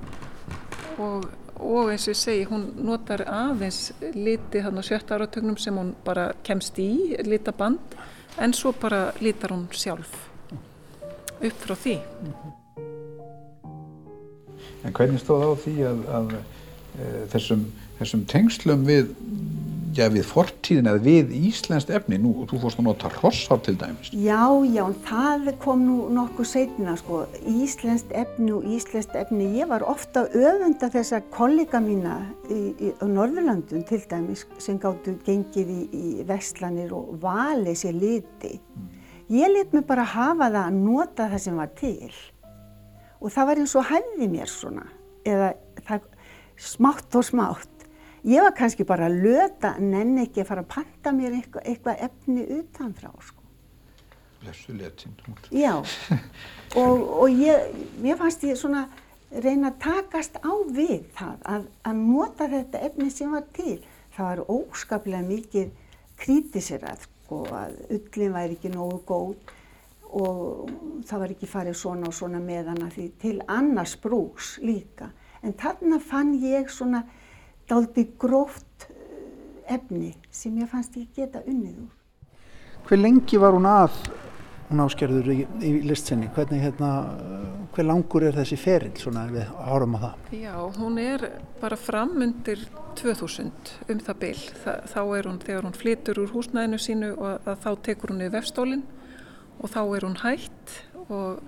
og, og eins og ég segi, hún notar aðeins liti hann á sjötta áratögnum sem hún bara kemst í, litaband, en svo bara litar hún sjálf upp frá því. En hvernig stóð á því að, að, þessum, þessum tengslum við já, við fortíðin eða við íslenskt efni, nú, þú fórst að nota rossár til dæmis. Já, já, það kom nú nokkuð setna, sko, íslenskt efni og íslenskt efni, ég var ofta öfunda þessa kollega mína í, í, á Norðurlandun til dæmis sem gáttu gengið í, í vestlanir og valið sér liti. Mm. Ég let mig bara hafa það að nota það sem var til og það var eins og hæði mér svona, eða smátt og smátt Ég var kannski bara að löta, nenni ekki að fara að panta mér eitthvað, eitthvað efni utanfrá, sko. Lesu letin. Já, og, og ég, ég fannst ég svona reyna að takast á við það, að, að nota þetta efni sem var til. Það var óskaplega mikið krítisirað, sko, að ullin væri ekki nógu góð og það var ekki farið svona og svona með hana því til annars brúks líka. En þarna fann ég svona daldi gróft eh, efni sem ég fannst ég geta unnið úr. Hver lengi var hún að, hún áskerður í, í listsenni, hvernig hérna, hver langur er þessi ferill svona við árum á það? Já, hún er bara fram undir 2000 um það byll, þá er hún, þegar hún flytur úr húsnæðinu sínu og þá tekur hún í vefstólinn og þá er hún hætt og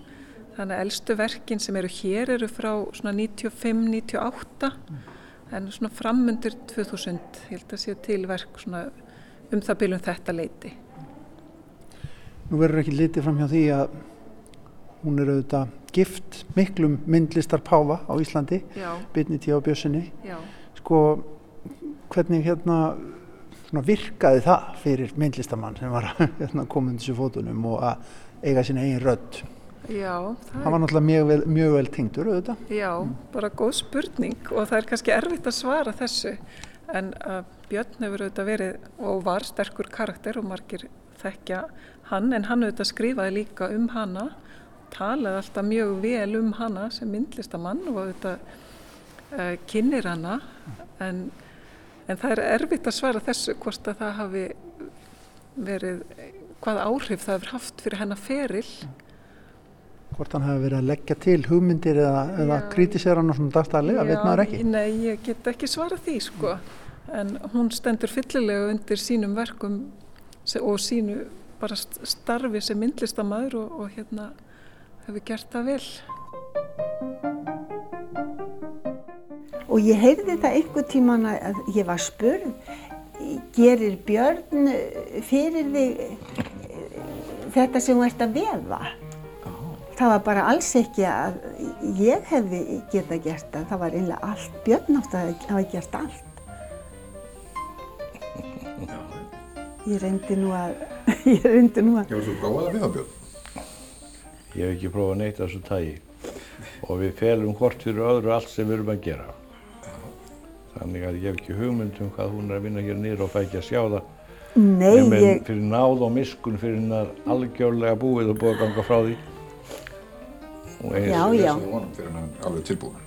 þannig að eldstu verkin sem eru hér eru frá svona 95-98 mm en svona framundir 2000 ég held að sé tilverk um það byrjum þetta leiti Nú verður ekki litið fram hjá því að hún er auðvitað gift miklum myndlistar Páfa á Íslandi byrni tíu á bjössinni sko hvernig hérna virkaði það fyrir myndlistamann sem var hérna, komin þessu fótunum og að eiga sín eigin rödd Já, það, var náttúrulega mjög vel, mjög vel tengdur auðvitað. Já, mm. bara góð spurning og það er kannski erfitt að svara þessu en uh, Björn hefur auðvitað verið og var sterkur karakter og margir þekkja hann en hann auðvitað skrifaði líka um hana, talaði alltaf mjög vel um hana sem myndlistamann og auðvitað uh, kynir hana en, en það er erfitt að svara þessu hvort að það hafi verið, hvað áhrif það hefur haft fyrir hennar feril hvort hann hafi verið að leggja til hugmyndir eða, eða kritisera hann á svona dagstæðilega, veit maður ekki? Nei, ég get ekki svara því sko, en hún stendur fyllilega undir sínum verkum og sínu bara starfi sem myndlistamæður og, og hérna hefur gert það vel. Og ég heyrði það einhver tíman að ég var spurð, gerir Björn fyrir þig þetta sem þú ert að vefa? Það var bara alls ekki að ég hefði geta gert það, það var einlega allt, Björn átt að hafa gert allt. Ég reyndi nú að, ég reyndi nú að... Hefur þú prófað að viða Björn? Ég hef ekki prófað neitt af þessu tægi og við felum hvort fyrir öðru allt sem við erum að gera. Þannig að ég hef ekki hugmynd um hvað hún er að vinna hér nýra og fæ ekki að sjá það. Nei, ég... Fyrir náð og miskun fyrir hennar algjörlega búið og búið að ganga frá því og eins og lesaði honum fyrir hann alveg tilbúin.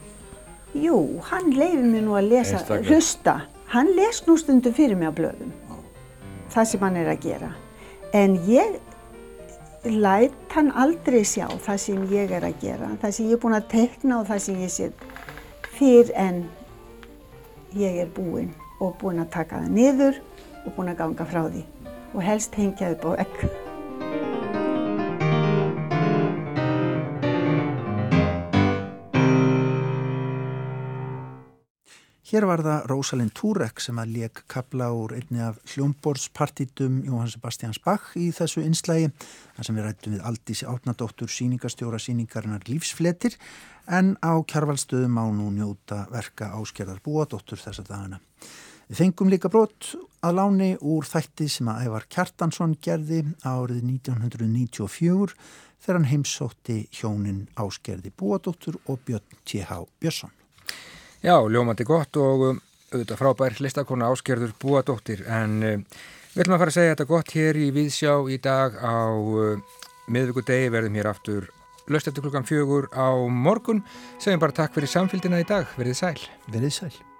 Jú, hann leiði mér nú að lesa, Einstaklega. hlusta. Hann les nú stundum fyrir mig á blöðum, Já. það sem hann er að gera. En ég læt hann aldrei sjá það sem ég er að gera, það sem ég er búin að tekna og það sem ég sé fyrr en ég er búinn og búinn að taka það niður og búinn að ganga frá því og helst hengja upp á ekk. Hér var það Rosalind Turek sem að leik kapla úr einni af hljómborðspartítum Jóhann Sebastians Bach í þessu inslægi þar sem við rættum við Aldísi Átnadóttur síningastjóra síningarinnar lífsfletir en á kjarvalstöðum á nú njóta verka áskerðar búadóttur þessa dagana. Við fengum líka brott að láni úr þætti sem að Ævar Kjartansson gerði árið 1994 þegar hann heimsótti hjónin áskerði búadóttur og Björn T.H. Björnsson. Já, ljómandi gott og um, auðvitað frábær listakona áskerður búadóttir. En um, við ætlum að fara að segja þetta gott hér í Víðsjá í dag á um, miðvíkudegi verðum hér aftur löst eftir klukkan fjögur á morgun. Segjum bara takk fyrir samfélgina í dag, verðið sæl. Verðið sæl